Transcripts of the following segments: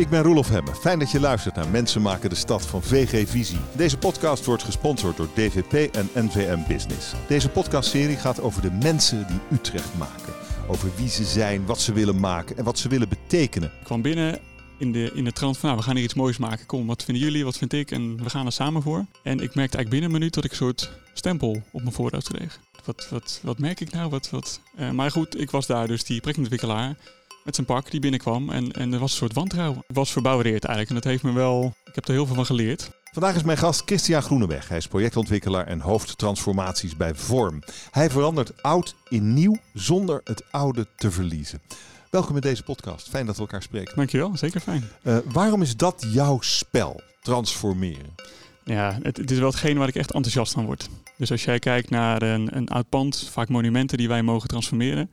Ik ben Roelof Hemme. Fijn dat je luistert naar Mensen maken de stad van VG Visie. Deze podcast wordt gesponsord door DVP en NVM Business. Deze podcastserie gaat over de mensen die Utrecht maken. Over wie ze zijn, wat ze willen maken en wat ze willen betekenen. Ik kwam binnen in de, in de trant van, nou, we gaan hier iets moois maken. Kom, wat vinden jullie, wat vind ik? En we gaan er samen voor. En ik merkte eigenlijk binnen een minuut dat ik een soort stempel op mijn voorhoofd kreeg. Wat, wat, wat merk ik nou? Wat, wat? Uh, maar goed, ik was daar dus die projectontwikkelaar met zijn pak die binnenkwam. En, en er was een soort wantrouwen. Ik was verbouwereerd eigenlijk. En dat heeft me wel, ik heb er heel veel van geleerd. Vandaag is mijn gast Christian Groeneweg. Hij is projectontwikkelaar en hoofdtransformaties bij Vorm. Hij verandert oud in nieuw zonder het oude te verliezen. Welkom in deze podcast. Fijn dat we elkaar spreken. Dankjewel, zeker fijn. Uh, waarom is dat jouw spel, transformeren? Ja, het, het, is wel hetgeen waar ik echt enthousiast van word. Dus als jij kijkt naar een, een oud pand, vaak monumenten die wij mogen transformeren.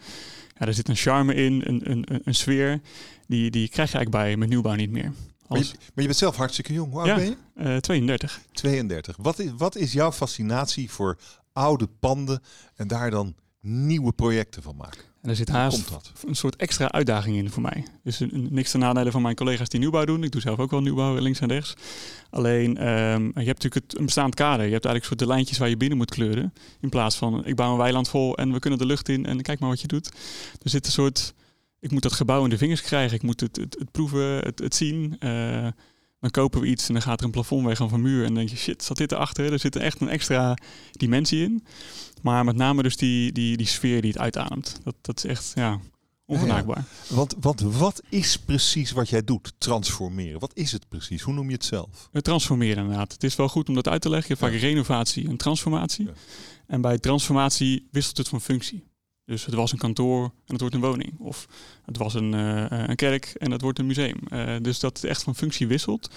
Ja, er zit een charme in, een, een, een sfeer. Die, die krijg je eigenlijk bij met nieuwbouw niet meer. Maar, je, maar, je, bent zelf hartstikke jong. Hoe oud ja, ben je? Uh, 32. 32. Wat is, wat is jouw fascinatie voor oude panden en daar dan nieuwe projecten van maken? En er zit haast een soort extra uitdaging in voor mij. Dus niks ten nadele van mijn collega's die nieuwbouw doen. Ik doe zelf ook wel nieuwbouw links en rechts. Alleen, um, je hebt natuurlijk het, een bestaand kader. Je hebt eigenlijk soort de lijntjes waar je binnen moet kleuren. In plaats van, ik bouw een weiland vol en we kunnen de lucht in en kijk maar wat je doet. Er zit een soort, ik moet dat gebouw in de vingers krijgen. Ik moet het, het, het proeven, het, het zien. Uh, dan kopen we iets en dan gaat er een plafond weg of een muur. En dan denk je, shit, zat dit erachter? Er zit echt een extra dimensie in. Maar met name dus die, die, die sfeer die het uitademt. Dat, dat is echt, ja, ongenaakbaar. Ja, Want, want wat is precies wat jij doet? Transformeren. Wat is het precies? Hoe noem je het zelf? Het transformeren inderdaad. Het is wel goed om dat uit te leggen. Je hebt vaak renovatie en transformatie. En bij transformatie wisselt het van functie. Dus het was een kantoor en het wordt een woning. Of het was een, uh, een kerk en het wordt een museum. Uh, dus dat het echt van functie wisselt.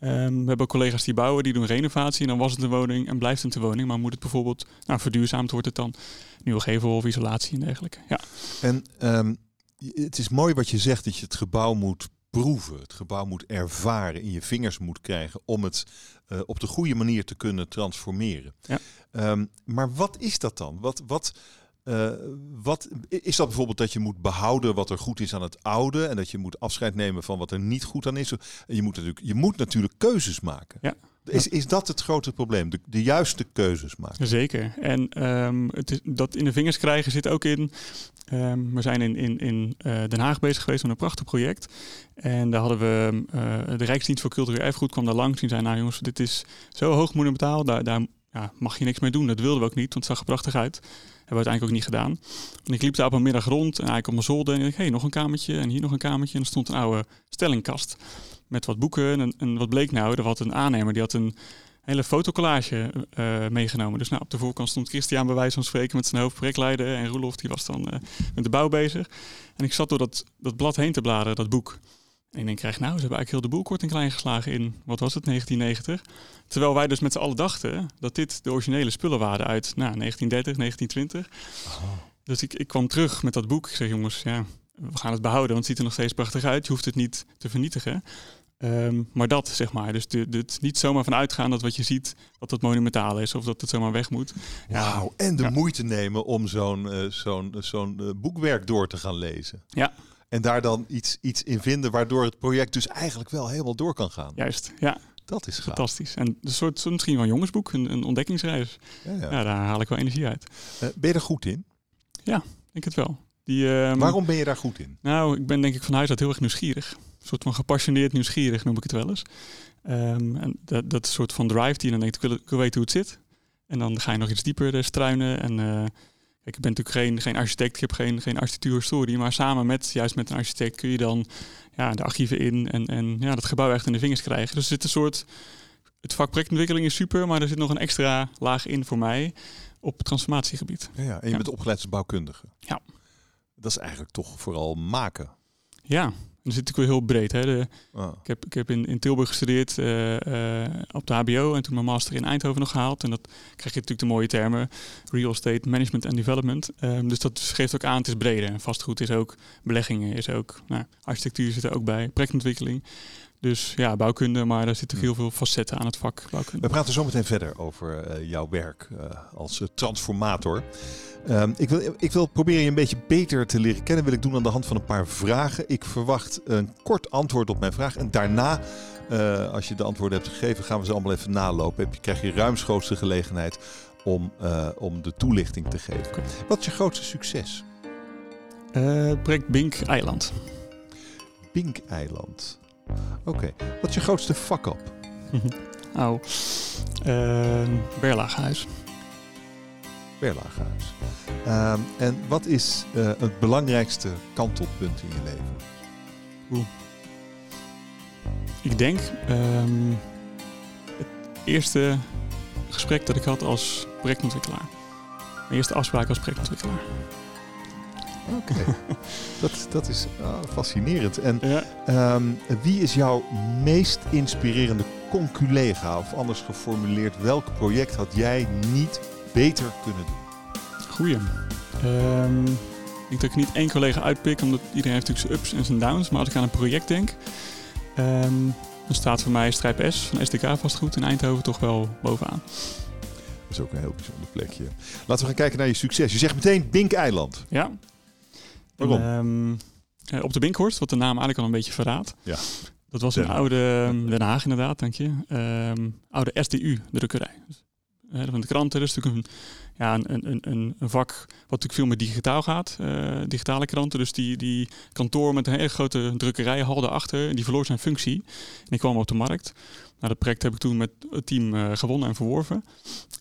Um, we hebben collega's die bouwen, die doen renovatie en dan was het een woning en blijft het een woning. Maar moet het bijvoorbeeld, nou verduurzaamd wordt het dan nieuwe gevel of isolatie en dergelijke. Ja. En um, het is mooi wat je zegt dat je het gebouw moet proeven. Het gebouw moet ervaren, in je vingers moet krijgen om het uh, op de goede manier te kunnen transformeren. Ja. Um, maar wat is dat dan? Wat, wat, uh, wat is dat bijvoorbeeld dat je moet behouden wat er goed is aan het oude en dat je moet afscheid nemen van wat er niet goed aan is? Je moet natuurlijk, je moet natuurlijk keuzes maken. Ja. Is, is dat het grote probleem? De, de juiste keuzes maken? Zeker. En um, het is, dat in de vingers krijgen zit ook in. Um, we zijn in, in, in uh, Den Haag bezig geweest met een prachtig project. En daar hadden we uh, de Rijksdienst voor Cultureel Erfgoed kwam daar langs en zei: Nou jongens, dit is zo hoog monumentaal, daar, daar ja, mag je niks mee doen. Dat wilden we ook niet, want het zag er prachtig uit. Hebben we uiteindelijk ook niet gedaan. En ik liep daar op een middag rond en eigenlijk op mijn zolder. En ik dacht, hey, nog een kamertje en hier nog een kamertje. En er stond een oude stellingkast met wat boeken. En, wat bleek nou? Er had een aannemer, die had een hele fotocollage uh, meegenomen. Dus nou, op de voorkant stond Christian bij wijze van spreken met zijn hoofdprojectleider. En Roelof, die was dan uh, met de bouw bezig. En ik zat door dat, dat blad heen te bladeren, dat boek. En ik denk, krijg nou, ze hebben eigenlijk heel de boel kort en klein geslagen in, wat was het, 1990. Terwijl wij dus met z'n allen dachten dat dit de originele spullen waren uit nou, 1930, 1920. Oh. Dus ik, ik kwam terug met dat boek. Ik zeg, jongens, ja, we gaan het behouden, want het ziet er nog steeds prachtig uit. Je hoeft het niet te vernietigen. Um, maar dat, zeg maar. Dus het niet zomaar van uitgaan dat wat je ziet, dat het monumentaal is of dat het zomaar weg moet. Wauw, en de ja. moeite nemen om zo'n uh, zo'n zo'n uh, boekwerk door te gaan lezen. Ja, en daar dan iets, iets in vinden waardoor het project dus eigenlijk wel helemaal door kan gaan. Juist, ja. Dat is gaaf. fantastisch. En een soort misschien wel een jongensboek, een, een ontdekkingsreis. Ja, ja. ja, daar haal ik wel energie uit. Uh, ben je er goed in? Ja, denk het wel. Die, um, Waarom ben je daar goed in? Nou, ik ben denk ik van huis uit heel erg nieuwsgierig. Een soort van gepassioneerd nieuwsgierig noem ik het wel eens. Um, en dat, dat soort van drive die je dan denkt, ik wil, ik wil weten hoe het zit. En dan ga je nog iets dieper struinen en... Uh, ik ben natuurlijk geen, geen architect, ik heb geen, geen architectuurhistorie, maar samen met, juist met een architect kun je dan ja, de archieven in en, en ja, dat gebouw echt in de vingers krijgen. Dus er zit een soort, het vak projectontwikkeling is super, maar er zit nog een extra laag in voor mij op het transformatiegebied. Ja, ja. en je ja. bent opgeleid als bouwkundige. Ja. Dat is eigenlijk toch vooral maken. Ja, dan zit ik wel heel breed. Hè. De, oh. ik, heb, ik heb in, in Tilburg gestudeerd uh, uh, op de HBO en toen mijn master in Eindhoven nog gehaald. En dat krijg je natuurlijk de mooie termen: real estate management and development. Um, dus dat geeft ook aan, het is breder. En vastgoed is ook, beleggingen is ook, nou, architectuur zit er ook bij, projectontwikkeling. Dus ja, bouwkunde, maar daar zitten heel veel facetten aan het vak bouwkunde. We praten zo meteen verder over uh, jouw werk uh, als uh, transformator. Um, ik, wil, ik wil proberen je een beetje beter te leren kennen. Wil ik doen aan de hand van een paar vragen. Ik verwacht een kort antwoord op mijn vraag. En daarna, als je de antwoorden hebt gegeven, gaan we ze allemaal even nalopen. Heb je, krijg je ruimschoots de gelegenheid om, om de toelichting te geven. Wat is je grootste succes? project Bink Eiland. Bink Eiland. Oké. Okay. Wat is je grootste fuck-up? oh, uh, Berlaaghuis. Berlaaghuis. Uh, en wat is uh, het belangrijkste kantelpunt in je leven? Oeh. Ik denk um, het eerste gesprek dat ik had als projectontwikkelaar. Mijn eerste afspraak als projectontwikkelaar. Oké, dat, dat is oh, fascinerend. En ja. um, wie is jouw meest inspirerende conculega? Of anders geformuleerd, welk project had jij niet beter kunnen doen? Goeie. Um, ik denk dat ik niet één collega uitpik, omdat iedereen heeft natuurlijk zijn ups en zijn downs. Maar als ik aan een project denk, um, dan staat voor mij Strijp S van SDK vastgoed in Eindhoven toch wel bovenaan. Dat is ook een heel bijzonder plekje. Laten we gaan kijken naar je succes. Je zegt meteen Bink Eiland. Ja, Um, op de Binkhorst, wat de naam eigenlijk al een beetje verraadt. Ja. Dat was een oude ehm, Den Haag inderdaad, dank je. Um, oude SDU-drukkerij. Uh, van de kranten, dat is natuurlijk een, ja, een, een, een, een vak wat natuurlijk veel meer digitaal gaat. Uh, digitale kranten, dus die, die kantoor met een hele grote drukkerij hal achter, die verloor zijn functie. En die kwam op de markt. Nou, dat project heb ik toen met het team uh, gewonnen en verworven.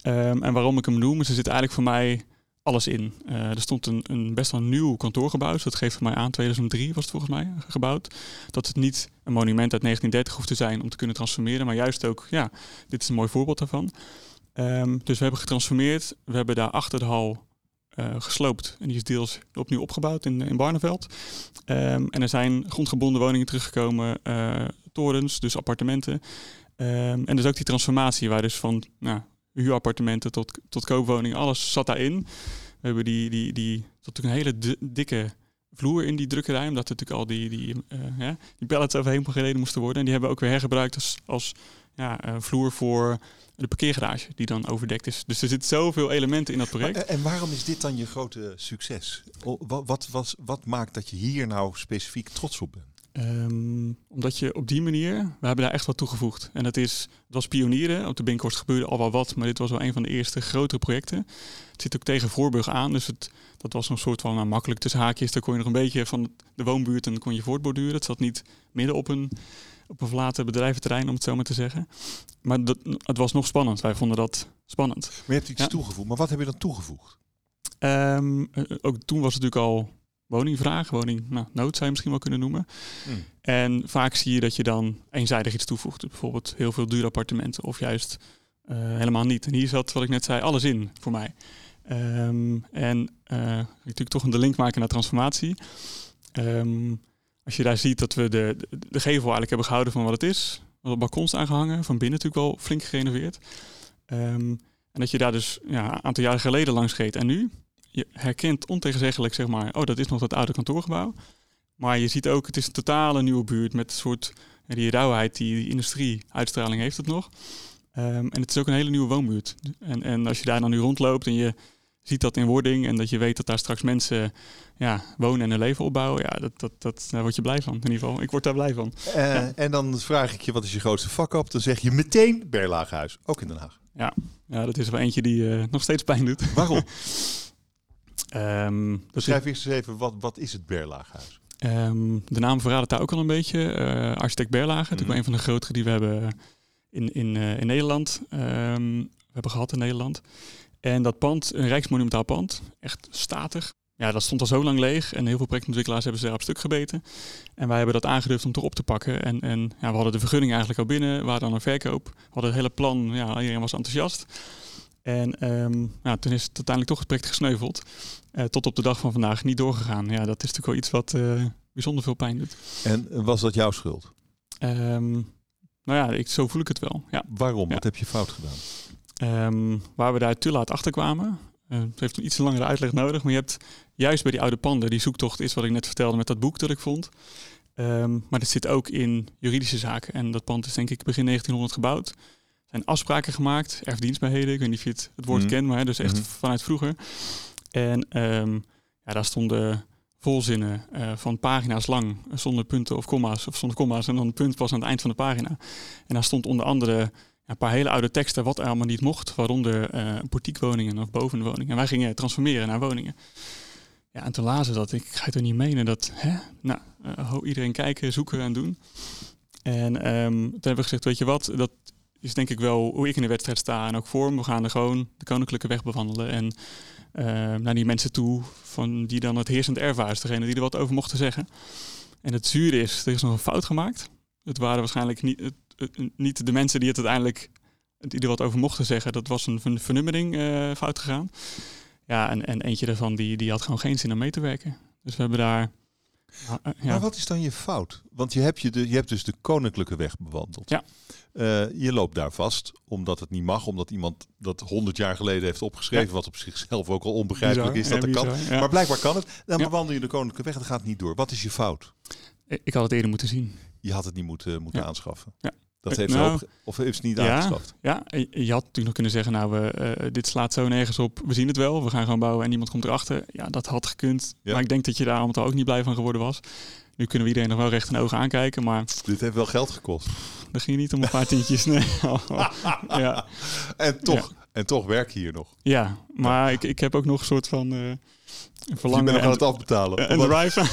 Um, en waarom ik hem noem, is er zit eigenlijk voor mij alles in. Uh, er stond een, een, best wel nieuw kantoorgebouw. Dus dat geeft mij aan, 2003 was het volgens mij gebouwd. Dat het niet een monument uit 1930 hoeft te zijn om te kunnen transformeren. Maar juist ook, ja, dit is een mooi voorbeeld daarvan. Um, dus we hebben getransformeerd. We hebben daar achter de hal uh, gesloopt. En die is deels opnieuw opgebouwd in, in Barneveld. Um, en er zijn grondgebonden woningen teruggekomen. Torens, dus appartementen. Um, en dus ook die transformatie waar dus van nou, huurappartementen tot, tot koopwoningen, alles zat daarin. We hebben die, die, die tot een hele dikke vloer in die drukkerij, omdat er natuurlijk al die, die, uh, ja, die pallets overheen gereden moesten worden. En die hebben we ook weer hergebruikt als, als ja, uh, vloer voor de parkeergarage, die dan overdekt is. Dus er zitten zoveel elementen in dat project. Maar, en waarom is dit dan je grote succes? Wat, wat, wat, wat maakt dat je hier nou specifiek trots op bent? Um, omdat je op die manier, we hebben daar echt wat toegevoegd. En dat is, het was pionieren. Op de Binkhorst gebeurde al wel wat, maar dit was wel een van de eerste grotere projecten. Het zit ook tegen Voorburg aan, dus het, dat was een soort van nou, makkelijk tussen haakjes. Daar kon je nog een beetje van de woonbuurt en kon je voortborduren. Het zat niet midden op een, op een verlaten bedrijventerrein, om het zo maar te zeggen. Maar dat, het was nog spannend. Wij vonden dat spannend. Maar je hebt iets toegevoegd. Maar wat heb je dan toegevoegd? Um, ook toen was het natuurlijk al woningvraag, woning nou, nood zou je misschien wel kunnen noemen. Hmm. En vaak zie je dat je dan eenzijdig iets toevoegt. Bijvoorbeeld heel veel dure appartementen of juist uh, helemaal niet. En hier zat, wat ik net zei, alles in voor mij. Um, en uh, natuurlijk toch een de link maken naar transformatie. Um, als je daar ziet dat we de, de, de, gevel eigenlijk hebben gehouden van wat het is. Wat balkons aangehangen, van binnen natuurlijk wel flink gerenoveerd. Um, en dat je daar dus ja, een aantal jaren geleden langs reed. En nu, je herkent ontegenzeggelijk, zeg maar, oh, dat is nog dat oude kantoorgebouw. Maar je ziet ook, het is een totale nieuwe buurt met een soort, die rauwheid, die, die industrie-uitstraling heeft het nog. Um, en het is ook een hele nieuwe woonbuurt. En, en als je daar dan nu rondloopt en je ziet dat in wording en dat je weet dat daar straks mensen ja, wonen en hun leven opbouwen, ja, dat, dat, dat, daar word je blij van. In ieder geval, ik word daar blij van. Uh, ja. En dan vraag ik je, wat is je grootste vak op? Dan zeg je meteen Berlaaghuis, ook in Den Haag. Ja, ja dat is wel eentje die uh, nog steeds pijn doet. Waarom? Um, Beschrijf eerst eens even, wat, wat is het Berlaaghuis? Um, de naam verraadt het daar ook al een beetje. Uh, architect Berlage, mm natuurlijk een van de grotere die we hebben in, in, uh, in Nederland. Um, we hebben gehad in Nederland. En dat pand, een rijksmonumentaal pand, echt statig. Ja, dat stond al zo lang leeg en heel veel projectontwikkelaars hebben ze daar op stuk gebeten. En wij hebben dat aangedurfd om toch op te pakken. En, en ja, we hadden de vergunning eigenlijk al binnen, we hadden dan een verkoop. We hadden het hele plan, ja, iedereen was enthousiast. En um, ja, toen is het uiteindelijk toch het project gesneuveld. Uh, tot op de dag van vandaag niet doorgegaan. Ja, dat is natuurlijk wel iets wat uh, bijzonder veel pijn doet. En was dat jouw schuld? Um, nou ja, ik, zo voel ik het wel. Ja. Waarom? Ja. Wat heb je fout gedaan? Um, waar we daar te laat achter kwamen. Uh, het heeft een iets langere uitleg nodig. Maar je hebt juist bij die oude panden, die zoektocht is wat ik net vertelde met dat boek dat ik vond. Ehm, maar het zit ook in juridische zaken. En dat pand is denk ik begin 1900 gebouwd. Zijn afspraken gemaakt, erfdienstbaarheden. Ik weet niet of je het, het woord Mhm. kent, maar dus echt Mhm. vanuit vroeger. En ehm, ja, daar stonden volzinnen eh, van pagina's lang, zonder punten of komma's, of zonder komma's. En dan een punt was aan het eind van de pagina. En daar stond onder andere een paar hele oude teksten wat er allemaal niet mocht. Waaronder portiekwoningen of bovenwoningen. En wij gingen transformeren naar woningen. Ja, en toen lazen dat. Ik ga het er niet menen dat, hè? Nou, ho- iedereen kijken, zoeken en doen. En ehm, toen hebben we gezegd, weet je wat, dat is denk ik wel hoe ik in de wedstrijd sta en ook voor. We gaan er gewoon de koninklijke weg bewandelen en eh, naar die mensen toe van die dan het heersend erf waren, degene die er wat over mochten zeggen. En het zure is, er is nog een fout gemaakt. Het waren waarschijnlijk niet, het, niet de mensen die het uiteindelijk die er wat over mochten zeggen. Dat was een ver- vernummering eh, fout gegaan. Ja, en, en eentje daarvan die, die had gewoon geen zin om mee te werken. Dus we hebben daar. Ja, eh. Maar wat is dan je fout? Want je hebt, je de, je hebt dus de koninklijke weg bewandeld. Ja. Eh, je loopt daar vast, omdat het niet mag, omdat iemand dat honderd jaar geleden heeft opgeschreven, wat op zichzelf ook al onbegrijpelijk Bizar, is dat kan. Maar blijkbaar kan het. Dan bewandel je de koninklijke weg en dat gaat niet door. Wat is je fout? Ik had het eerder moeten zien. Je had het niet moeten, moeten aanschaffen. Ja. Dat Eh, heeft nou, ze op, of heeft ze niet ja. aangeschaft? Ja, je had natuurlijk nog kunnen zeggen, nou, we, eh, dit slaat zo nergens op. We zien het wel, we gaan gewoon bouwen en niemand komt erachter. Ja, dat had gekund. Ja. Maar ik denk dat je daar allemaal ook niet blij van geworden was. Nu kunnen we iedereen nog wel recht in de ogen aankijken, maar Dit heeft wel geld gekost. dat ging niet om een paar tientjes. Nee. ja. En toch, en toch werk je hier nog. ja, maar ik, ik heb ook nog een soort van eh je verlangen bent nog aan het afbetalen. en drive.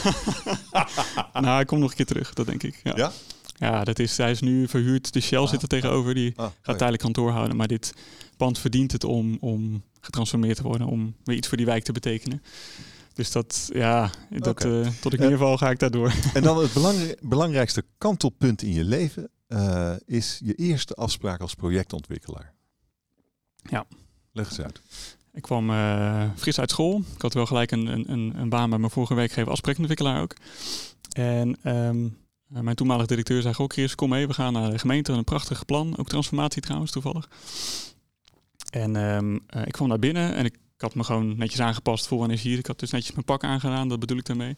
nou, ik kom nog een keer terug, dat denk ik. Ja, Ja? Ja dat is, hij is nu verhuurd. De Shell Ah, zit er tegenover, die Ah, gaat oh ja. tijdelijk kantoor houden. Maar dit pand verdient het om, om getransformeerd te worden, om weer iets voor die wijk te betekenen. Dus dat, ja, dat, Oké. eh, tot ik in ieder geval ga ik daardoor. En dan het belangrij- belangrijkste kantelpunt in je leven eh, is je eerste afspraak als projectontwikkelaar. Ja. Leg eens uit. Ik kwam eh, fris uit school. Ik had wel gelijk een, een, een, baan bij mijn vorige werkgever als projectontwikkelaar ook. En eh, mijn toenmalige directeur zei, goh Chris, kom mee, we gaan naar de gemeente. Een prachtig plan, ook transformatie trouwens, toevallig. En ehm, eh, ik kwam naar binnen en ik, had me gewoon netjes aangepast voor energie. Ik had dus netjes mijn pak aangedaan, dat bedoel ik daarmee.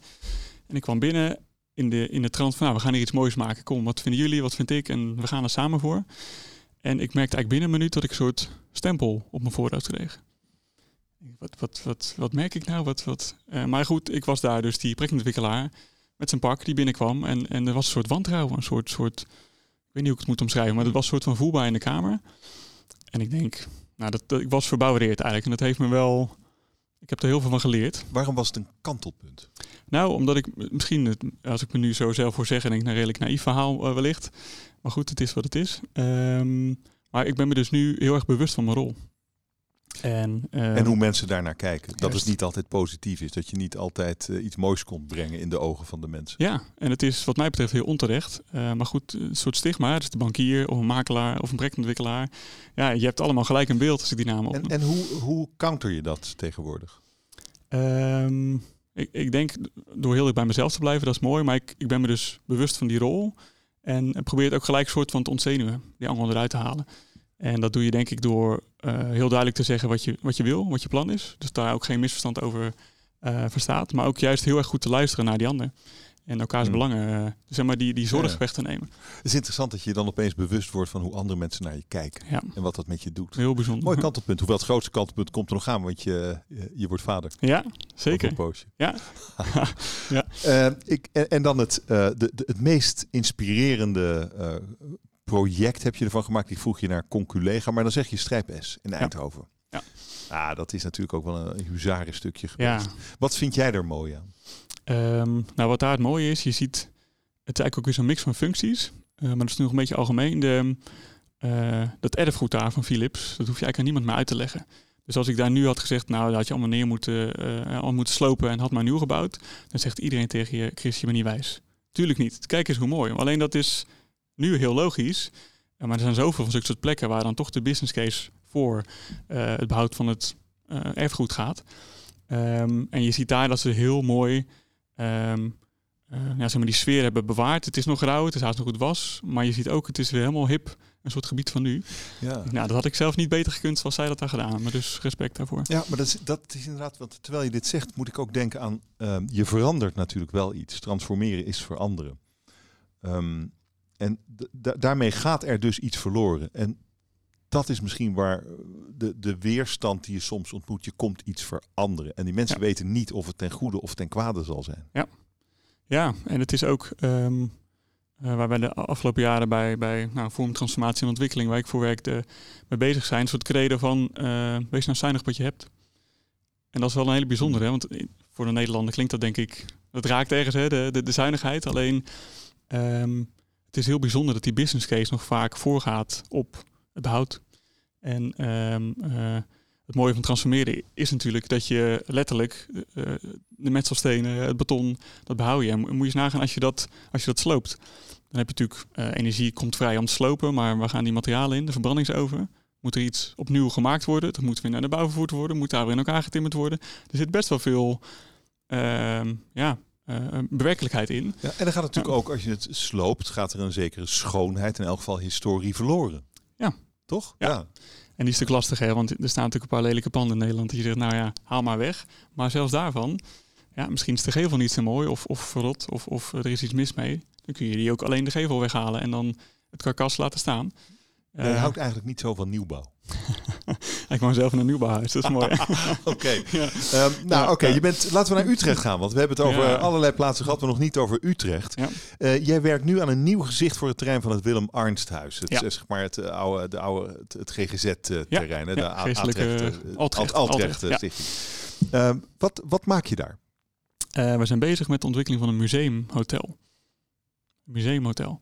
En ik kwam binnen in de, in de trant van, nou, we gaan hier iets moois maken. Kom, wat vinden jullie, wat vind ik? En we gaan er samen voor. En ik merkte eigenlijk binnen een minuut dat ik een soort stempel op mijn voorhoofd kreeg. Wat, wat, wat, wat merk ik nou? Wat, wat? Eh, maar goed, ik was daar dus die projectontwikkelaar met zijn pak die binnenkwam. En, en er was een soort wantrouwen, een soort, soort, ik weet niet hoe ik het moet omschrijven, maar het was een soort van voelbaar in de kamer. En ik denk, nou, dat, dat, ik was verbouwereerd eigenlijk. En dat heeft me wel, ik heb er heel veel van geleerd. Waarom was het een kantelpunt? Nou, omdat ik misschien, als ik me nu zo zelf voor zeg, denk ik een redelijk naïef verhaal eh, wellicht. Maar goed, het is wat het is. Ehm, maar ik ben me dus nu heel erg bewust van mijn rol. En, ehm, en hoe mensen daarnaar kijken. Dat het niet altijd positief is. Dat je niet altijd eh, iets moois kon brengen in de ogen van de mensen. Ja, en het is wat mij betreft heel onterecht. Eh, maar goed, een soort stigma. Dus de bankier of een makelaar of een projectontwikkelaar. Ja, je hebt allemaal gelijk een beeld als ik die naam op. En, en hoe, hoe counter je dat tegenwoordig? Ehm, ik, ik denk door heel erg bij mezelf te blijven, dat is mooi. Maar ik, ik ben me dus bewust van die rol. En probeer het ook gelijk soort van te ontzenuwen. Die allemaal eruit te halen. En dat doe je denk ik door eh, heel duidelijk te zeggen wat je, wat je wil, wat je plan is. Dus daar ook geen misverstand over eh, verstaat. Maar ook juist heel erg goed te luisteren naar die ander. En elkaars Hmm. belangen, eh, zeg maar, die, die zorg Ja. weg te nemen. Het is interessant dat je dan opeens bewust wordt van hoe andere mensen naar je kijken. Ja, En wat dat met je doet. heel bijzonder. Mooi kantelpunt. Hoewel het grootste kantelpunt komt er nog aan, want je, je, wordt vader. Ja, zeker. een poosje. Ja. Ja. Eh, ik, en, en dan het, eh, de, de- het meest inspirerende eh, project heb je ervan gemaakt. Die vroeg je naar Conculega, maar dan zeg je Strijp S in Eindhoven. Ja. Ah, dat is natuurlijk ook wel een huzaren stukje Ja. Wat vind jij er mooi aan? Ehm, nou, wat daar het mooie is, je ziet, het is eigenlijk ook weer zo'n mix van functies. Eh, maar dat is nu nog een beetje algemeen. De, eh, dat erfgoed daar van Philips, dat hoef je eigenlijk aan niemand meer uit te leggen. Dus als ik daar nu had gezegd, nou, dat had je allemaal neer moeten, al moeten slopen en had maar nieuw gebouwd, dan zegt iedereen tegen je, Chris, je bent niet wijs. Tuurlijk niet. Kijk eens hoe mooi. Alleen dat is nu heel logisch. Maar er zijn zoveel van zulke soort plekken waar dan toch de business case voor eh, het behoud van het eh, erfgoed gaat. Ehm, en je ziet daar dat ze heel mooi ehm, eh, ja, zeg maar die sfeer hebben bewaard. Het is nog rauw, het is haast nog goed was. Maar je ziet ook, het is weer helemaal hip. Een soort gebied van nu. Ja. Nou, dat had ik zelf niet beter gekund zoals zij dat daar gedaan. Maar dus respect daarvoor. Ja, maar dat is, dat is inderdaad, want terwijl je dit zegt, moet ik ook denken aan, ehm, je verandert natuurlijk wel iets. Transformeren is veranderen. En daarmee gaat er dus iets verloren. En dat is misschien waar de, de weerstand die je soms ontmoet, je komt iets veranderen. En die mensen weten niet of het ten goede of ten kwade zal zijn. Ja, ja en het is ook um, uh, waar wij de afgelopen jaren bij, bij nou, vorm, transformatie en ontwikkeling, waar ik voor werkte, mee bezig zijn. Een soort credo van uh, wees nou zuinig wat je hebt. En dat is wel een hele bijzondere, hè? want voor de Nederlander klinkt dat denk ik, dat raakt ergens hè, de, de, de zuinigheid. Alleen um, het is heel bijzonder dat die business case nog vaak voorgaat op het behoud. En um, uh, het mooie van transformeren is natuurlijk dat je letterlijk uh, de metselstenen, het beton, dat behoud je. En moet je nagaan als je dat, als je dat sloopt. Dan heb je natuurlijk uh, energie komt vrij om te slopen, maar waar gaan die materialen in? De verbrandingsoven. Moet er iets opnieuw gemaakt worden? Dat moet weer naar de bouw vervoerd worden. Moet daar weer in elkaar getimmerd worden. Er zit best wel veel uh, ja, bewerkelijkheid in. Ja, en dan gaat het natuurlijk ook, als je het sloopt, gaat er een zekere schoonheid, in elk geval historie, verloren. Ja. Toch? Ja. ja. En die is natuurlijk lastig, hè? want er staan natuurlijk een paar lelijke panden in Nederland. Die je zegt, nou ja, haal maar weg. Maar zelfs daarvan, ja, misschien is de gevel niet zo mooi of, of verrot of, of er is iets mis mee. Dan kun je die ook alleen de gevel weghalen en dan het karkas laten staan. Je uh, houdt eigenlijk niet zo van nieuwbouw. ik woon zelf in een nieuwbouwhuis, dat is mooi. oké. Ja. Um, nou, oké. Je bent. Laten we naar Utrecht gaan, want we hebben het over allerlei plaatsen gehad, maar nog niet over Utrecht. Uh, jij werkt nu aan een nieuw gezicht voor het terrein van het Willem Arnsthuis. Het, zeg maar het eh, oude, de oude, het, het GGZ-terrein, uh, de Altrecht, Altrecht, Altrecht stichting. Uh, wat, wat maak je daar? we zijn bezig met de ontwikkeling van een museumhotel museumhotel.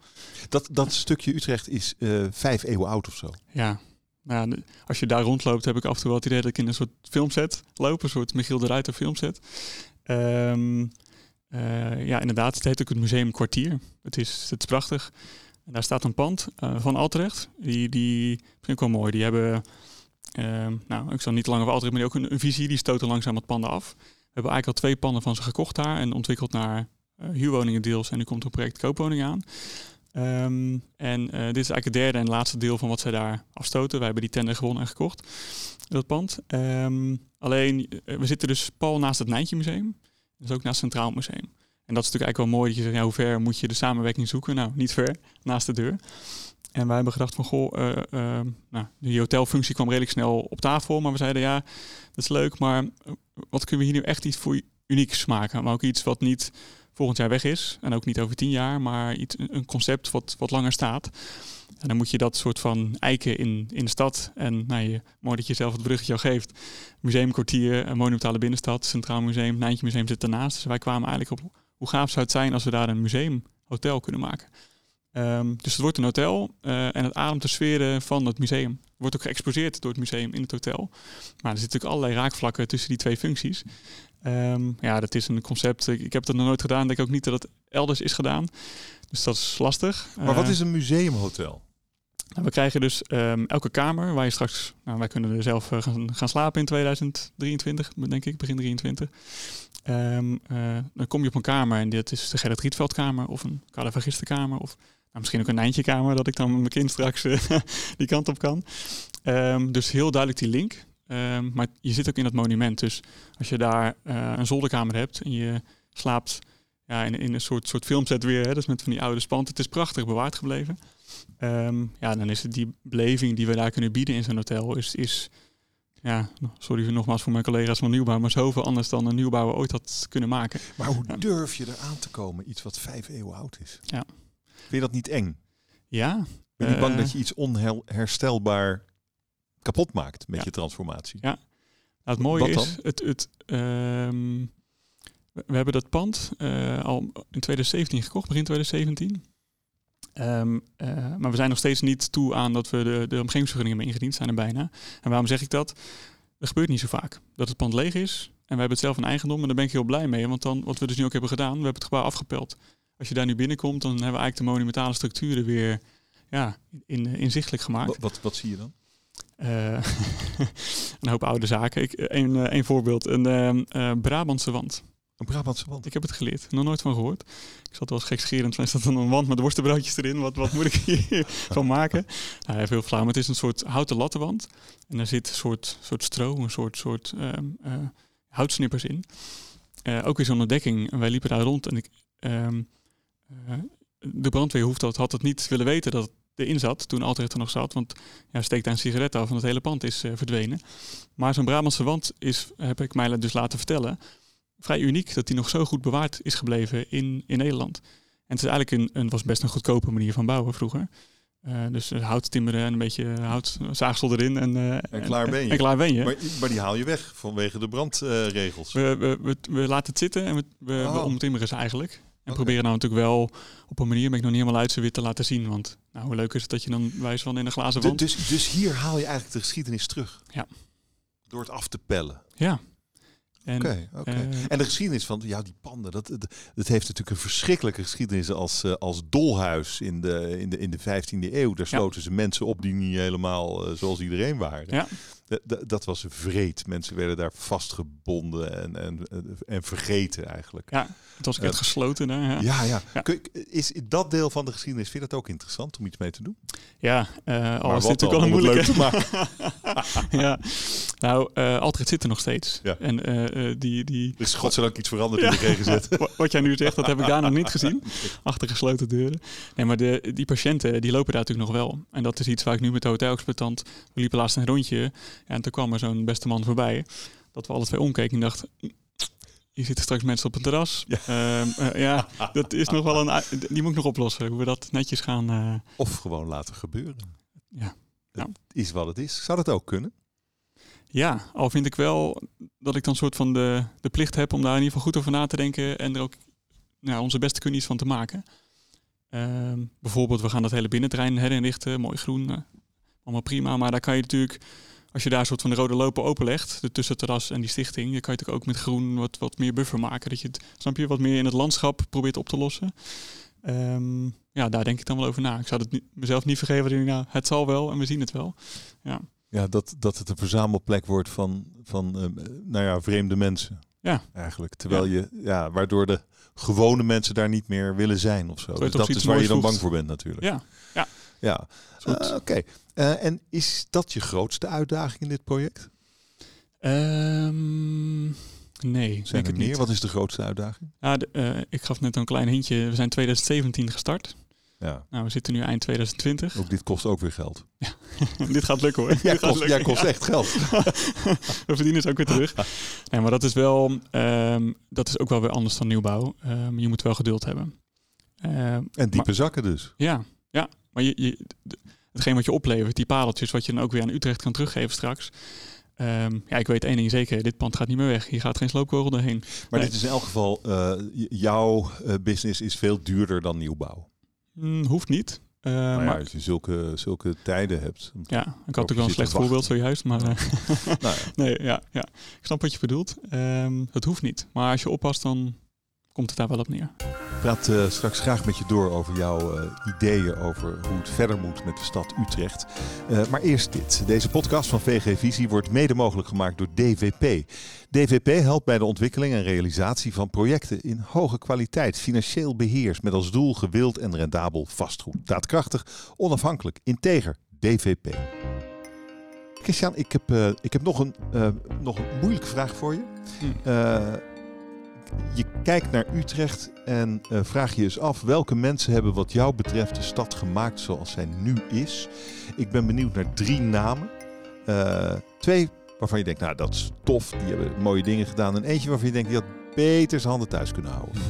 Dat, dat stukje Utrecht is uh, vijf eeuwen oud of zo. Ja. Nou, als je daar rondloopt, heb ik af en toe wel het idee dat ik in een soort filmset loop. Een soort Michiel de Ruiter filmset. Um, uh, ja, inderdaad. Het heet ook het Museum Kwartier. Het is, het is prachtig. En daar staat een pand uh, van Altrecht. Die, die vind ik wel mooi. Die hebben, uh, nou, ik zal niet langer over Altrecht, maar die ook een, visie. Die stoten langzaam wat panden af. We hebben eigenlijk al twee panden van ze gekocht daar en ontwikkeld naar uh, huurwoningen deels. En nu komt er een project koopwoningen aan. Um, en uh, dit is eigenlijk het derde en laatste deel van wat zij daar afstoten. Wij hebben die tender gewonnen en gekocht, dat pand. Um, alleen, uh, we zitten dus pal naast het Nijntje Museum. Dus ook naast het Centraal Museum. En dat is natuurlijk eigenlijk wel mooi dat je zegt, ja, hoe ver moet je de samenwerking zoeken? Nou, niet ver, naast de deur. En wij hebben gedacht van, goh, uh, nou, die hotelfunctie kwam redelijk snel op tafel. Maar we zeiden, ja, dat is leuk, maar wat kunnen we hier nu echt iets voor unieks maken? Maar ook iets wat niet volgend jaar weg is. En ook niet over tien jaar, maar iets, een concept wat, wat langer staat. En dan moet je dat soort van eiken in, in de stad. En nou, je, mooi dat je zelf het bruggetje al geeft. Museumkwartier, een monumentale binnenstad, Centraal Museum, Nijntje Museum zit daarnaast. Dus wij kwamen eigenlijk op hoe gaaf zou het zijn als we daar een museumhotel kunnen maken. Um, dus het wordt een hotel uh, en het ademt de sferen van het museum. Wordt ook geëxposeerd door het museum in het hotel. Maar er zitten natuurlijk allerlei raakvlakken tussen die twee functies. Um, ja, dat is een concept. Ik, ik heb dat nog nooit gedaan. Ik denk ook niet dat het elders is gedaan. Dus dat is lastig. Maar wat eh, is een museumhotel? Nou, we krijgen dus um, elke kamer waar je straks, nou, wij kunnen er zelf uh, gaan, gaan, slapen in 2023, denk ik, begin 23. Um, uh, dan kom je op een kamer en dit is de Gerrit Rietveld-kamer of een Caravagistenkamer of nou, misschien ook een Nijntje-kamer, dat ik dan met mijn kind straks die kant op kan. Um, dus heel duidelijk die link. Um, maar je zit ook in dat monument. Dus als je daar uh, een zolderkamer hebt en je slaapt ja, in, in een soort, soort filmset weer, hè, dus met van die oude spant. Het is prachtig bewaard gebleven. Um, ja, dan is het die beleving die we daar kunnen bieden in zo'n hotel, is, is ja, sorry nogmaals voor mijn collega's van nieuwbouw, maar zoveel anders dan een nieuwbouwer ooit had kunnen maken. Maar hoe durf je eraan te komen, iets wat vijf eeuwen oud is? Ja. Vind je dat niet eng? Ja. Ben je uh, bang dat je iets onherstelbaar kapot maakt met je transformatie. Ja, nou, het mooie is, het, het, um, we hebben dat pand uh, al in 2017 gekocht, begin 2017. Um, uh, maar we zijn nog steeds niet toe aan dat we de, de omgevingsvergunningen hebben ingediend, zijn er bijna. En waarom zeg ik dat? Er gebeurt niet zo vaak dat het pand leeg is en we hebben het zelf in eigendom en daar ben ik heel blij mee. Want dan, wat we dus nu ook hebben gedaan, we hebben het gebouw afgepeld. Als je daar nu binnenkomt, dan hebben we eigenlijk de monumentale structuren weer ja, in, inzichtelijk gemaakt. Wat, wat, wat zie je dan? Uh, een hoop oude zaken. Ik, een, uh, een voorbeeld, een uh, Brabantse wand. Een Brabantse wand? Ik heb het geleerd, nog nooit van gehoord. Ik zat wel eens gekscherend, er staat dan een wand met worstenbroodjes erin. Wat, wat moet ik hier van maken? Nou, heel flauw, maar het is een soort houten lattenwand. En daar zit een soort, soort stro, een soort, soort um, houtsnippers in. ook weer zo'n ontdekking. En wij liepen daar rond en ik... Um, de brandweer hoeft dat, had het niet willen weten dat erin zat toen Altrecht er nog zat. Want ja, steekt daar een sigaret af en het hele pand is verdwenen. Maar zo'n Brabantse wand is, heb ik mij dus laten vertellen, vrij uniek dat die nog zo goed bewaard is gebleven in, in Nederland. En het is eigenlijk een, een, was best een goedkope manier van bouwen vroeger. Uh, dus hout timmeren en een beetje hout zaagsel erin. En, uh, en klaar ben je. En, klaar ben je. Maar, maar, die haal je weg vanwege de brandregels. we, we, we, we, laten het zitten en we, we, oh. we omtimmeren ze eigenlijk. Okay. proberen nou natuurlijk wel op een manier, ben ik nog niet helemaal uit, ze weer te laten zien. Want nou, hoe leuk is het dat je dan wijs van in een glazen wand... Dus, dus hier haal je eigenlijk de geschiedenis terug? Ja. Door het af te pellen? Ja. Oké, oké. Uh, en de geschiedenis van ja, die panden, dat, dat, dat heeft natuurlijk een verschrikkelijke geschiedenis als, uh, als dolhuis in de, in, de, in de 15e eeuw. Daar sloten ja. ze mensen op die niet helemaal uh, zoals iedereen waren. Ja. Dat was vreed. Mensen werden daar vastgebonden en, en, en vergeten eigenlijk. Ja, het was echt gesloten. Hè? Ja, ja. ja. ja. Is dat deel van de geschiedenis, vind je dat ook interessant om iets mee te doen? Ja, al is dit natuurlijk wel een moeilijke. maken. ja, nou, uh, zit er nog steeds. Ja. En uh, die, die... Er is godzijdank iets veranderd in de GGZ. Wat jij nu zegt, dat heb ik daar nog niet gezien. Achter gesloten deuren. Nee, maar de, die patiënten, die lopen daar natuurlijk nog wel. En dat is iets waar ik nu met de hotelexploitant... We liepen laatst een rondje. Ja, en toen kwam er zo'n beste man voorbij. Dat we alle twee omkeken en dachten... Hier zitten straks mensen op een terras. Ja, um, uh, ja dat is nog wel een... Die moet ik nog oplossen, hoe we dat netjes gaan... Uh... Of gewoon laten gebeuren. Ja. Het is wat het is. Zou dat ook kunnen? Ja, al vind ik wel dat ik dan soort van de, de plicht heb om daar in ieder geval goed over na te denken en er ook nou, onze beste kundies van te maken. Uh, bijvoorbeeld, we gaan dat hele binnenterrein herinrichten, mooi groen, uh, allemaal prima. Maar daar kan je natuurlijk, als je daar een soort van de rode lopen openlegt, de tussenterras en die stichting, dan kan je natuurlijk ook met groen wat, wat meer buffer maken. Dat je het, snap je, wat meer in het landschap probeert op te lossen. Um, ja, daar denk ik dan wel over na. Ik zou het niet, mezelf niet vergeven. Nou, het zal wel en we zien het wel. Ja. Ja, dat, dat het een verzamelplek wordt van, van uh, nou ja, vreemde mensen. Ja. Eigenlijk. Terwijl ja. je, ja, waardoor de gewone mensen daar niet meer willen zijn of zo. Dus dat is waar je dan bang voor bent natuurlijk. Ja. Ja. Ja. Uh, Oké. Okay. Uh, en is dat je grootste uitdaging in dit project? Um, nee. Zijn er meer? Niet. Wat is de grootste uitdaging? Ja, de, ik gaf net een klein hintje. We zijn 2017 gestart. Ja. Nou, we zitten nu eind 2020. Ook dit kost ook weer geld. Ja, dit gaat lukken hoor. Jij, kost, lukken, jij kost echt geld. we verdienen het ook weer terug. Nee, maar dat is wel, um, dat is ook wel weer anders dan nieuwbouw. Um, je moet wel geduld hebben. En diepe maar, zakken dus. Ja, ja. Maar je, je, hetgeen wat je oplevert, die pareltjes, wat je dan ook weer aan Utrecht kan teruggeven straks. Um, ja, ik weet één ding zeker, dit pand gaat niet meer weg. Hier gaat geen sloopkogel doorheen. Maar nee. dit is in elk geval, uh, jouw uh, business is veel duurder dan nieuwbouw. Mm, hoeft niet. Uh, nou ja, maar als je zulke, zulke tijden hebt. Ja, ik had natuurlijk wel een slecht voorbeeld zojuist. Maar uh, nou ja. nee, ja, ja, ik snap wat je bedoelt. Um, het hoeft niet. Maar als je oppast, dan komt het daar wel op neer. Ik praat uh, straks graag met je door over jouw uh, ideeën over hoe het verder moet met de stad Utrecht. Uh, maar eerst dit. Deze podcast van VG Visie wordt mede mogelijk gemaakt door DVP. DVP helpt bij de ontwikkeling en realisatie van projecten in hoge kwaliteit, financieel beheers met als doel gewild en rendabel vastgoed. Daadkrachtig, onafhankelijk, integer. DVP. Christian, ik heb, ik heb nog, een, nog een moeilijke vraag voor je. Hm. Je kijkt naar Utrecht en uh, vraag je eens af welke mensen hebben wat jou betreft de stad gemaakt zoals zij nu is. Ik ben benieuwd naar drie namen. Uh, twee waarvan je denkt, nou dat is tof, die hebben mooie dingen gedaan. En eentje waarvan je denkt, die had beter zijn handen thuis kunnen houden.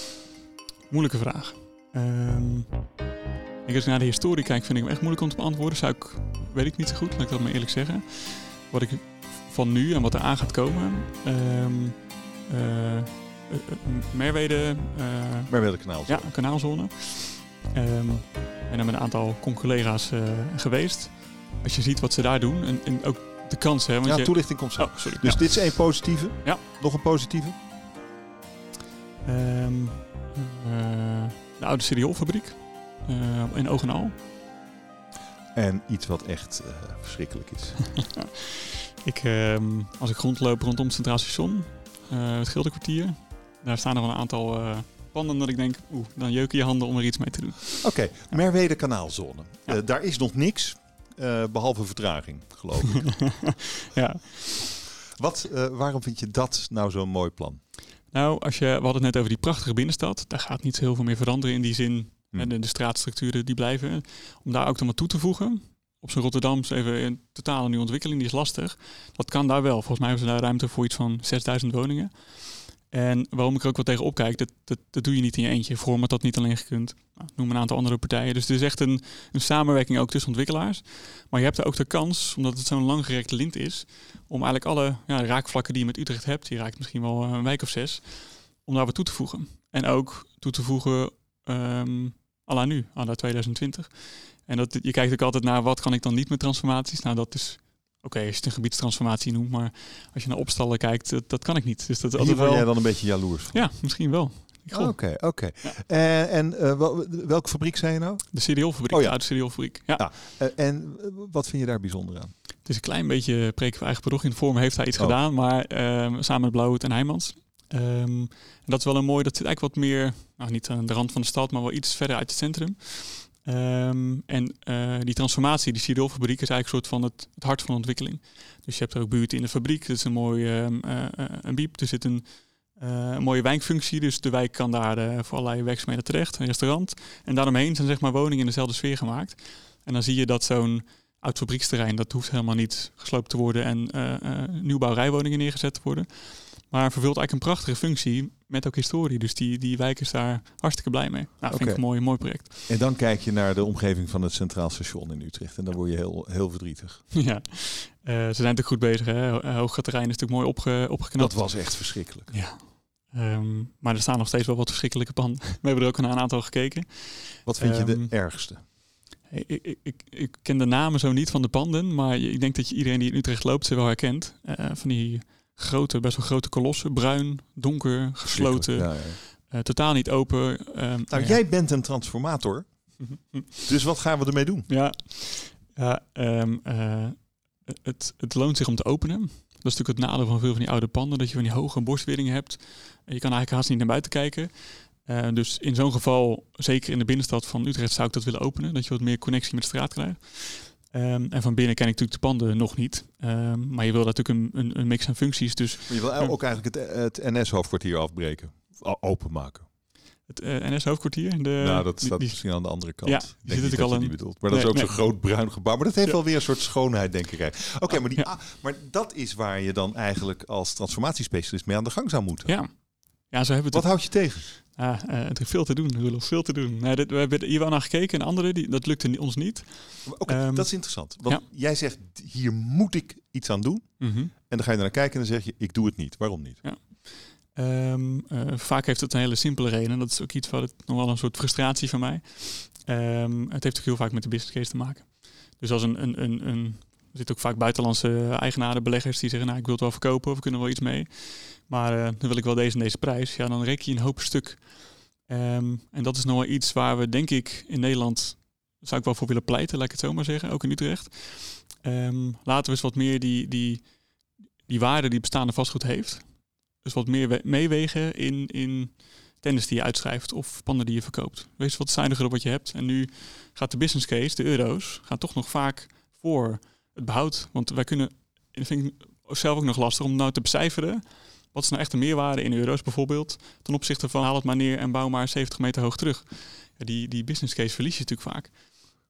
Moeilijke vraag. Um, ik als ik naar de historie kijk, vind ik hem echt moeilijk om te beantwoorden. Zou ik, weet ik niet zo goed, laat ik dat maar eerlijk zeggen. Wat ik van nu en wat er aan gaat komen... Uh, Merwede. Uh, Merwede kanaalzone. Ja, kanaalzone. Um, en dan met een aantal collega's uh, geweest. Als je ziet wat ze daar doen en, en ook de kansen. Hè, want ja, je... toelichting komt zo. Oh, sorry. Dus ja. dit is één positieve. Ja. Nog een positieve? Um, de oude cerealfabriek in Oog en Al. En iets wat echt verschrikkelijk is. ik, um, als ik rondloop rondom het Centraal Station, uh, het Gildenkwartier. Daar staan er wel een aantal uh, panden dat ik denk, oeh, dan jeuken je handen om er iets mee te doen. Oké, okay, ja. Merwede kanaalzone. Uh, daar is nog niks, behalve vertraging, geloof ik. ja. Wat, waarom vind je dat nou zo'n mooi plan? Nou, als je, we hadden het net over die prachtige binnenstad. Daar gaat niet zo heel veel meer veranderen in die zin. Hm. En de, de straatstructuren die blijven. Om daar ook dan wat toe te voegen. Op zijn Rotterdams even een totale nieuwe ontwikkeling. Die is lastig. Dat kan daar wel. Volgens mij hebben ze daar ruimte voor iets van 6000 woningen. En waarom ik er ook wel tegen opkijk, dat, dat, dat doe je niet in je eentje. Vorm had dat niet alleen gekund. Nou, noem een aantal andere partijen. Dus het is echt een, een samenwerking ook tussen ontwikkelaars. Maar je hebt er ook de kans, omdat het zo'n langgerekte lint is, om eigenlijk alle ja, raakvlakken die je met Utrecht hebt, die raakt misschien wel een wijk of zes, om daar wat toe te voegen. En ook toe te voegen um, à la nu, à la 2020. En dat, je kijkt ook altijd naar wat kan ik dan niet met transformaties. Nou, dat is Oké, als je het een gebiedstransformatie noemt, maar als je naar opstallen kijkt, dat, dat kan ik niet. Dus dat is Hier ben jij dan een beetje jaloers van? Ja, misschien wel. Oké, oké. En, en uh, welke fabriek zijn je nou? De CDO-fabriek, oh, ja. de CDO-fabriek. Ja. ja. Uh, en wat vind je daar bijzonder aan? Het is een klein beetje preken voor eigen bedrog. In de vorm heeft hij iets oh. gedaan, maar uh, samen met Blauwhoed en Heijmans. Um, en dat is wel een mooi, dat zit eigenlijk wat meer, nou niet aan de rand van de stad, maar wel iets verder uit het centrum. Um, en uh, die transformatie, die Cyril-fabriek, is eigenlijk een soort van het, hart van ontwikkeling. Dus je hebt er ook buurten in de fabriek. Dat is een mooie um, uh, een biep. Er zit een, een mooie wijkfunctie. Dus de wijk kan daar voor allerlei werkzaamheden terecht. Een restaurant. En daaromheen zijn zeg maar woningen in dezelfde sfeer gemaakt. En dan zie je dat zo'n oud fabrieksterrein, dat hoeft helemaal niet gesloopt te worden en nieuwbouwrijwoningen neergezet te worden. Maar vervult eigenlijk een prachtige functie met ook historie. Dus die, die wijk is daar hartstikke blij mee. Nou, vind ik een mooi, mooi project. En dan kijk je naar de omgeving van het Centraal Station in Utrecht. En dan word je heel, heel verdrietig. Ja, uh, ze zijn natuurlijk goed bezig. Hè? Hooggaterrein is natuurlijk mooi opge, opgeknapt. Dat was echt verschrikkelijk. Ja. Um, maar er staan nog steeds wel wat verschrikkelijke panden. We hebben er ook een aantal gekeken. Wat vind um, je de ergste? Ik, ik, ik, ik, ken de namen zo niet van de panden. Maar ik denk dat je iedereen die in Utrecht loopt ze wel herkent. Uh, van die grote, best wel grote kolossen. Bruin, donker, gesloten. Ja, ja. Uh, totaal niet open. Um, nou, ja. jij bent een transformator. dus wat gaan we ermee doen? Ja, ja um, uh, het, het loont zich om te openen. Dat is natuurlijk het nadeel van veel van die oude panden. Dat je van die hoge borstweringen hebt. En je kan eigenlijk haast niet naar buiten kijken. Uh, dus in zo'n geval, zeker in de binnenstad van Utrecht, zou ik dat willen openen. Dat je wat meer connectie met de straat krijgt. Um, en van binnen ken ik natuurlijk de panden nog niet. Um, maar je wil natuurlijk een, een, een, mix aan functies. Dus, maar je wil ook eigenlijk het, het NS-hoofdkwartier afbreken, openmaken. Het uh, NS-hoofdkwartier? Nou, dat staat die, misschien aan de andere kant. Ja, die zit natuurlijk al een... niet. Maar dat is ook nee. zo'n groot bruin gebouw. Maar dat heeft ja. wel weer een soort schoonheid, denk ik. Oké, okay, maar, die, ja. ah, maar dat is waar je dan eigenlijk als transformatiespecialist mee aan de gang zou moeten. Ja. Ja, zo hebben Wat houdt je tegen? Ah, uh, het is veel te doen, Roelof, veel te doen. Nee, dit, we hebben hier wel naar gekeken en andere, die, dat lukte ons niet. Okay, um, dat is interessant. Want ja. jij zegt, hier moet ik iets aan doen. Mm -hmm. En dan ga je naar kijken en dan zeg je, ik doe het niet. Waarom niet? Ja. Um, uh, vaak heeft het een hele simpele reden. Dat is ook iets wat het nog wel een soort frustratie van mij. Um, het heeft ook heel vaak met de business case te maken. Dus als een, een, een, een er zitten ook vaak buitenlandse eigenaren, beleggers die zeggen, nou ik wil het wel verkopen of we kunnen wel iets mee. Maar uh, dan wil ik wel deze en deze prijs. Ja, dan reken je een hoop stuk. Um, en dat is nog wel iets waar we denk ik in Nederland, zou ik wel voor willen pleiten, laat ik het zo maar zeggen, ook in Utrecht. Um, laten we eens wat meer die, die, die waarde die bestaande vastgoed heeft. Dus wat meer meewegen in, in tennis die je uitschrijft of panden die je verkoopt. Wees wat zuiniger op wat je hebt. En nu gaat de business case, de euro's, gaan toch nog vaak voor het behoud. Want wij kunnen, dat vind ik zelf ook nog lastig om nou te becijferen. Wat is nou echt de meerwaarde in euro's bijvoorbeeld? Ten opzichte van haal het maar neer en bouw maar 70 meter hoog terug. Die, die business case verlies je natuurlijk vaak.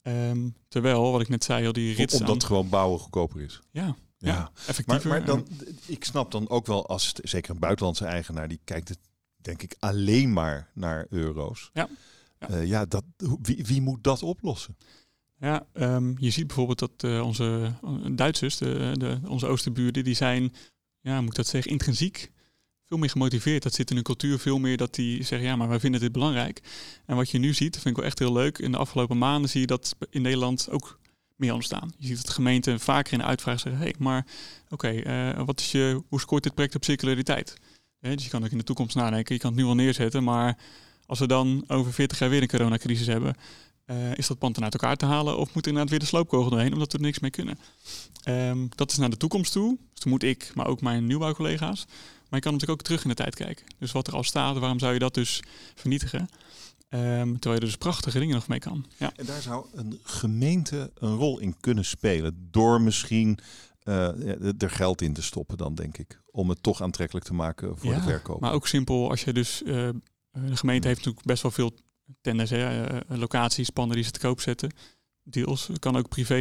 Um, terwijl, wat ik net zei, al die rits Omdat aan... gewoon bouwen goedkoper is. Ja, ja, ja effectiever. Maar, maar dan, ik snap dan ook wel, als zeker een buitenlandse eigenaar, die kijkt het denk ik alleen maar naar euro's. Ja. Ja, uh, ja dat, wie, wie moet dat oplossen? Ja, um, je ziet bijvoorbeeld dat uh, onze Duitsers, de, de, onze oosterburen, die zijn, ja, moet ik dat zeggen, intrinsiek veel meer gemotiveerd. Dat zit in hun cultuur veel meer dat die zeggen, ja, maar wij vinden dit belangrijk. En wat je nu ziet, dat vind ik wel echt heel leuk. In de afgelopen maanden zie je dat in Nederland ook meer ontstaan. Je ziet dat gemeenten vaker in de uitvraag zeggen, hey, maar oké, je, hoe scoort dit project op circulariteit? Dus je kan ook in de toekomst nadenken, je kan het nu al neerzetten, maar als we dan over 40 jaar weer een coronacrisis hebben, uh, is dat pand dan uit elkaar te halen of moet er inderdaad weer de sloopkogel doorheen omdat we er niks mee kunnen? Um, dat is naar de toekomst toe. Dus dan moet ik, maar ook mijn nieuwbouwcollega's. Maar je kan natuurlijk ook terug in de tijd kijken. Dus wat er al staat, waarom zou je dat dus vernietigen? Um, terwijl je er dus prachtige dingen nog mee kan. Ja. En daar zou een gemeente een rol in kunnen spelen. Door misschien uh, er geld in te stoppen dan, denk ik. Om het toch aantrekkelijk te maken voor de verkoop. Maar ook simpel, als je dus... Uh, de gemeente heeft natuurlijk best wel veel tenders, hè, locaties, panden die ze te koop zetten. Deals, het kan ook privé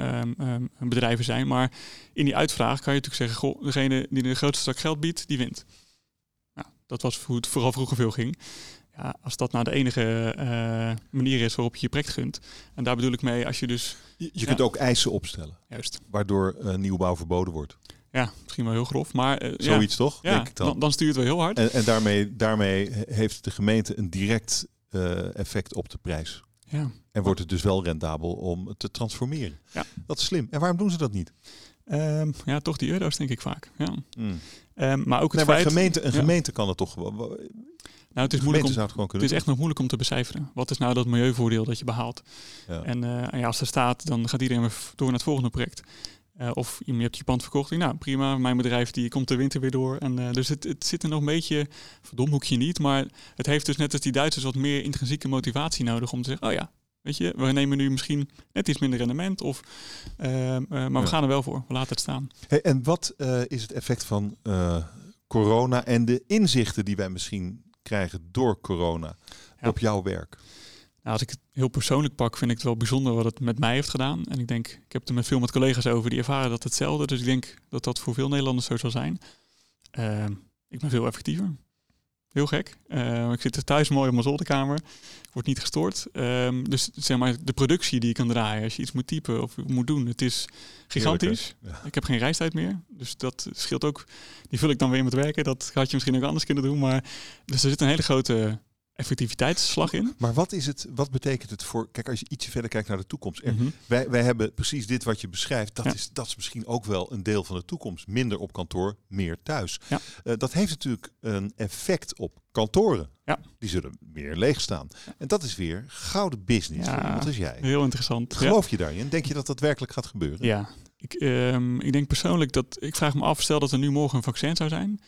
um, um, bedrijven zijn. Maar in die uitvraag kan je natuurlijk zeggen... Goh, degene die de grootste stak geld biedt, die wint. Nou, dat was hoe het vooral vroeger veel ging. Ja, als dat nou de enige uh, manier is waarop je je project gunt. En daar bedoel ik mee als je dus... Je, je kunt ook eisen opstellen. Juist. Waardoor uh, nieuwbouw verboden wordt. Ja, misschien wel heel grof, maar... Uh, Zoiets ja, toch? Ja, denk ik dan. dan. dan stuurt het wel heel hard. En, en daarmee, daarmee heeft de gemeente een direct effect op de prijs. Ja. En wordt het dus wel rendabel om te transformeren. Ja. Dat is slim. En waarom doen ze dat niet? Um, ja, toch die euro's denk ik vaak. Ja. Mm. Um, maar ook het nee, feit... Maar gemeente, een gemeente kan het toch nou, het is, moeilijk om, het, het is echt nog moeilijk om te becijferen. Wat is nou dat milieuvoordeel dat je behaalt? Ja. En, uh, en ja, als er staat, dan gaat iedereen weer door naar het volgende project. Uh, of je hebt je pand verkocht. Nou, prima, mijn bedrijf die komt de winter weer door. En, uh, dus het, het zit er nog een beetje, verdom hoekje niet, maar het heeft dus net als die Duitsers wat meer intrinsieke motivatie nodig om te zeggen, oh ja, weet je, we nemen nu misschien net iets minder rendement, of, uh, maar we gaan er wel voor, we laten het staan. Hey, en wat is het effect van corona en de inzichten die wij misschien krijgen door corona op jouw werk? Nou, als ik het heel persoonlijk pak, vind ik het wel bijzonder wat het met mij heeft gedaan. En ik denk, ik heb er met veel met collega's over, die ervaren dat hetzelfde. Dus ik denk dat dat voor veel Nederlanders zo zal zijn. Uh, ik ben veel effectiever. Heel gek. Uh, ik zit er thuis mooi op mijn zolderkamer. Ik word niet gestoord. Uh, dus zeg maar, de productie die je kan draaien als je iets moet typen of moet doen, het is gigantisch. Ik heb geen reistijd meer. Dus dat scheelt ook. Die vul ik dan weer met werken. Dat had je misschien ook anders kunnen doen. Maar dus er zit een hele grote effectiviteitsslag in. Maar wat is het, wat betekent het voor, kijk als je ietsje verder kijkt naar de toekomst. En mhm. wij, wij hebben precies dit wat je beschrijft, dat, is, dat is misschien ook wel een deel van de toekomst. Minder op kantoor, meer thuis. Ja. Uh, dat heeft natuurlijk een effect op kantoren. Ja. Die zullen meer leeg staan. En dat is weer gouden business ja, Wat is jij. Heel interessant. Geloof je daarin? Denk je dat dat werkelijk gaat gebeuren? Ja, ik, um, ik denk persoonlijk dat, ik vraag me af, stel dat er nu morgen een vaccin zou zijn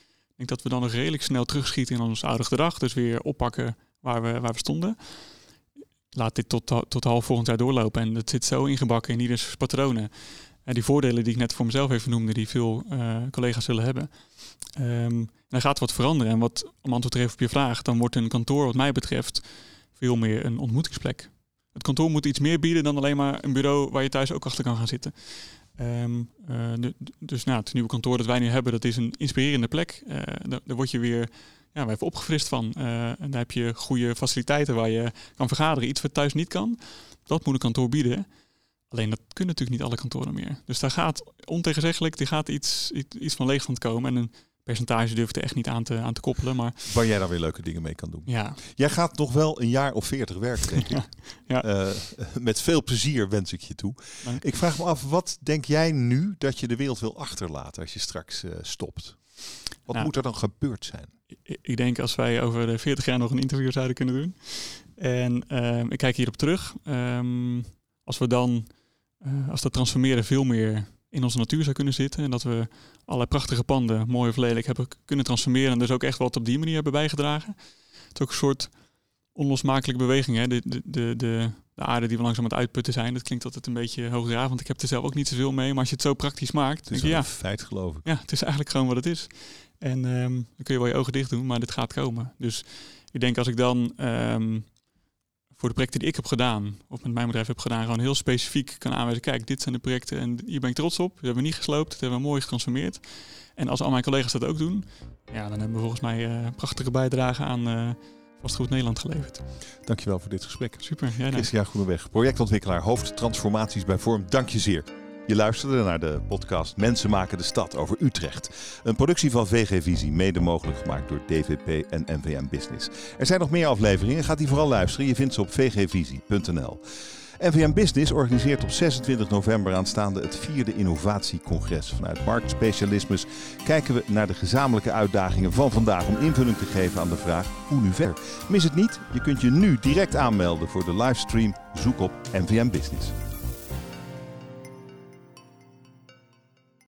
denk dat we dan nog redelijk snel terugschieten in ons oude gedrag. Dus weer oppakken waar we, waar we stonden. Laat dit tot, tot half volgend jaar doorlopen. En het zit zo ingebakken in ieders patronen. En die voordelen die ik net voor mezelf even noemde, die veel uh, collega's zullen hebben. Um, dan gaat wat veranderen. En wat om antwoord te geven op je vraag, dan wordt een kantoor wat mij betreft veel meer een ontmoetingsplek. Het kantoor moet iets meer bieden dan alleen maar een bureau waar je thuis ook achter kan gaan zitten. Um, uh, dus nou, het nieuwe kantoor dat wij nu hebben, dat is een inspirerende plek. Uh, daar, word je weer ja, even opgefrist van. Uh, en daar heb je goede faciliteiten waar je kan vergaderen. Iets wat thuis niet kan, dat moet een kantoor bieden. Alleen dat kunnen natuurlijk niet alle kantoren meer. Dus daar gaat ontegenzeggelijk die gaat iets, iets van leegstand komen. En een percentage durft er echt niet aan te, aan te koppelen. Maar... Waar jij dan weer leuke dingen mee kan doen. Ja. Jij gaat nog wel een jaar of veertig werken, denk ik. ja. Uh, met veel plezier wens ik je toe. Ik vraag me af, wat denk jij nu dat je de wereld wil achterlaten als je straks uh, stopt? Wat nou, moet er dan gebeurd zijn? Ik denk als wij over de 40 jaar nog een interview zouden kunnen doen. En uh, ik kijk hierop terug. Um, als we dan, uh, als dat transformeren veel meer in onze natuur zou kunnen zitten. En dat we allerlei prachtige panden, mooi of lelijk, hebben kunnen transformeren. En dus ook echt wat op die manier hebben bijgedragen. Het is ook een soort onlosmakelijke beweging. Hè? De, de, de, de, de aarde die we langzaam aan het uitputten zijn. Dat klinkt altijd een beetje hoogdravend. Want ik heb er zelf ook niet zoveel mee. Maar als je het zo praktisch maakt. Het is ja, feit geloof ik. Ja, het is eigenlijk gewoon wat het is. En um, dan kun je wel je ogen dicht doen, maar dit gaat komen. Dus ik denk als ik dan um, voor de projecten die ik heb gedaan, of met mijn bedrijf heb gedaan, gewoon heel specifiek kan aanwijzen. Kijk, dit zijn de projecten en hier ben ik trots op. Dat hebben we niet gesloopt, dat hebben we mooi getransformeerd. En als al mijn collega's dat ook doen, ja, dan hebben we volgens mij uh, prachtige bijdrage aan uh, Vastgoed Nederland geleverd. Dankjewel voor dit gesprek. Super. Ja, Christian Groeneweg, projectontwikkelaar, hoofdtransformaties bij Vorm. Dank je zeer. Je luisterde naar de podcast Mensen maken de stad over Utrecht. Een productie van VG Visie, mede mogelijk gemaakt door DVP en NVM Business. Er zijn nog meer afleveringen, gaat die vooral luisteren. Je vindt ze op vgvisie.nl. NVM Business organiseert op 26 november aanstaande het vierde innovatiecongres. Vanuit marktspecialismes kijken we naar de gezamenlijke uitdagingen van vandaag om invulling te geven aan de vraag hoe nu verder. Mis het niet, je kunt je nu direct aanmelden voor de livestream Zoek op NVM Business.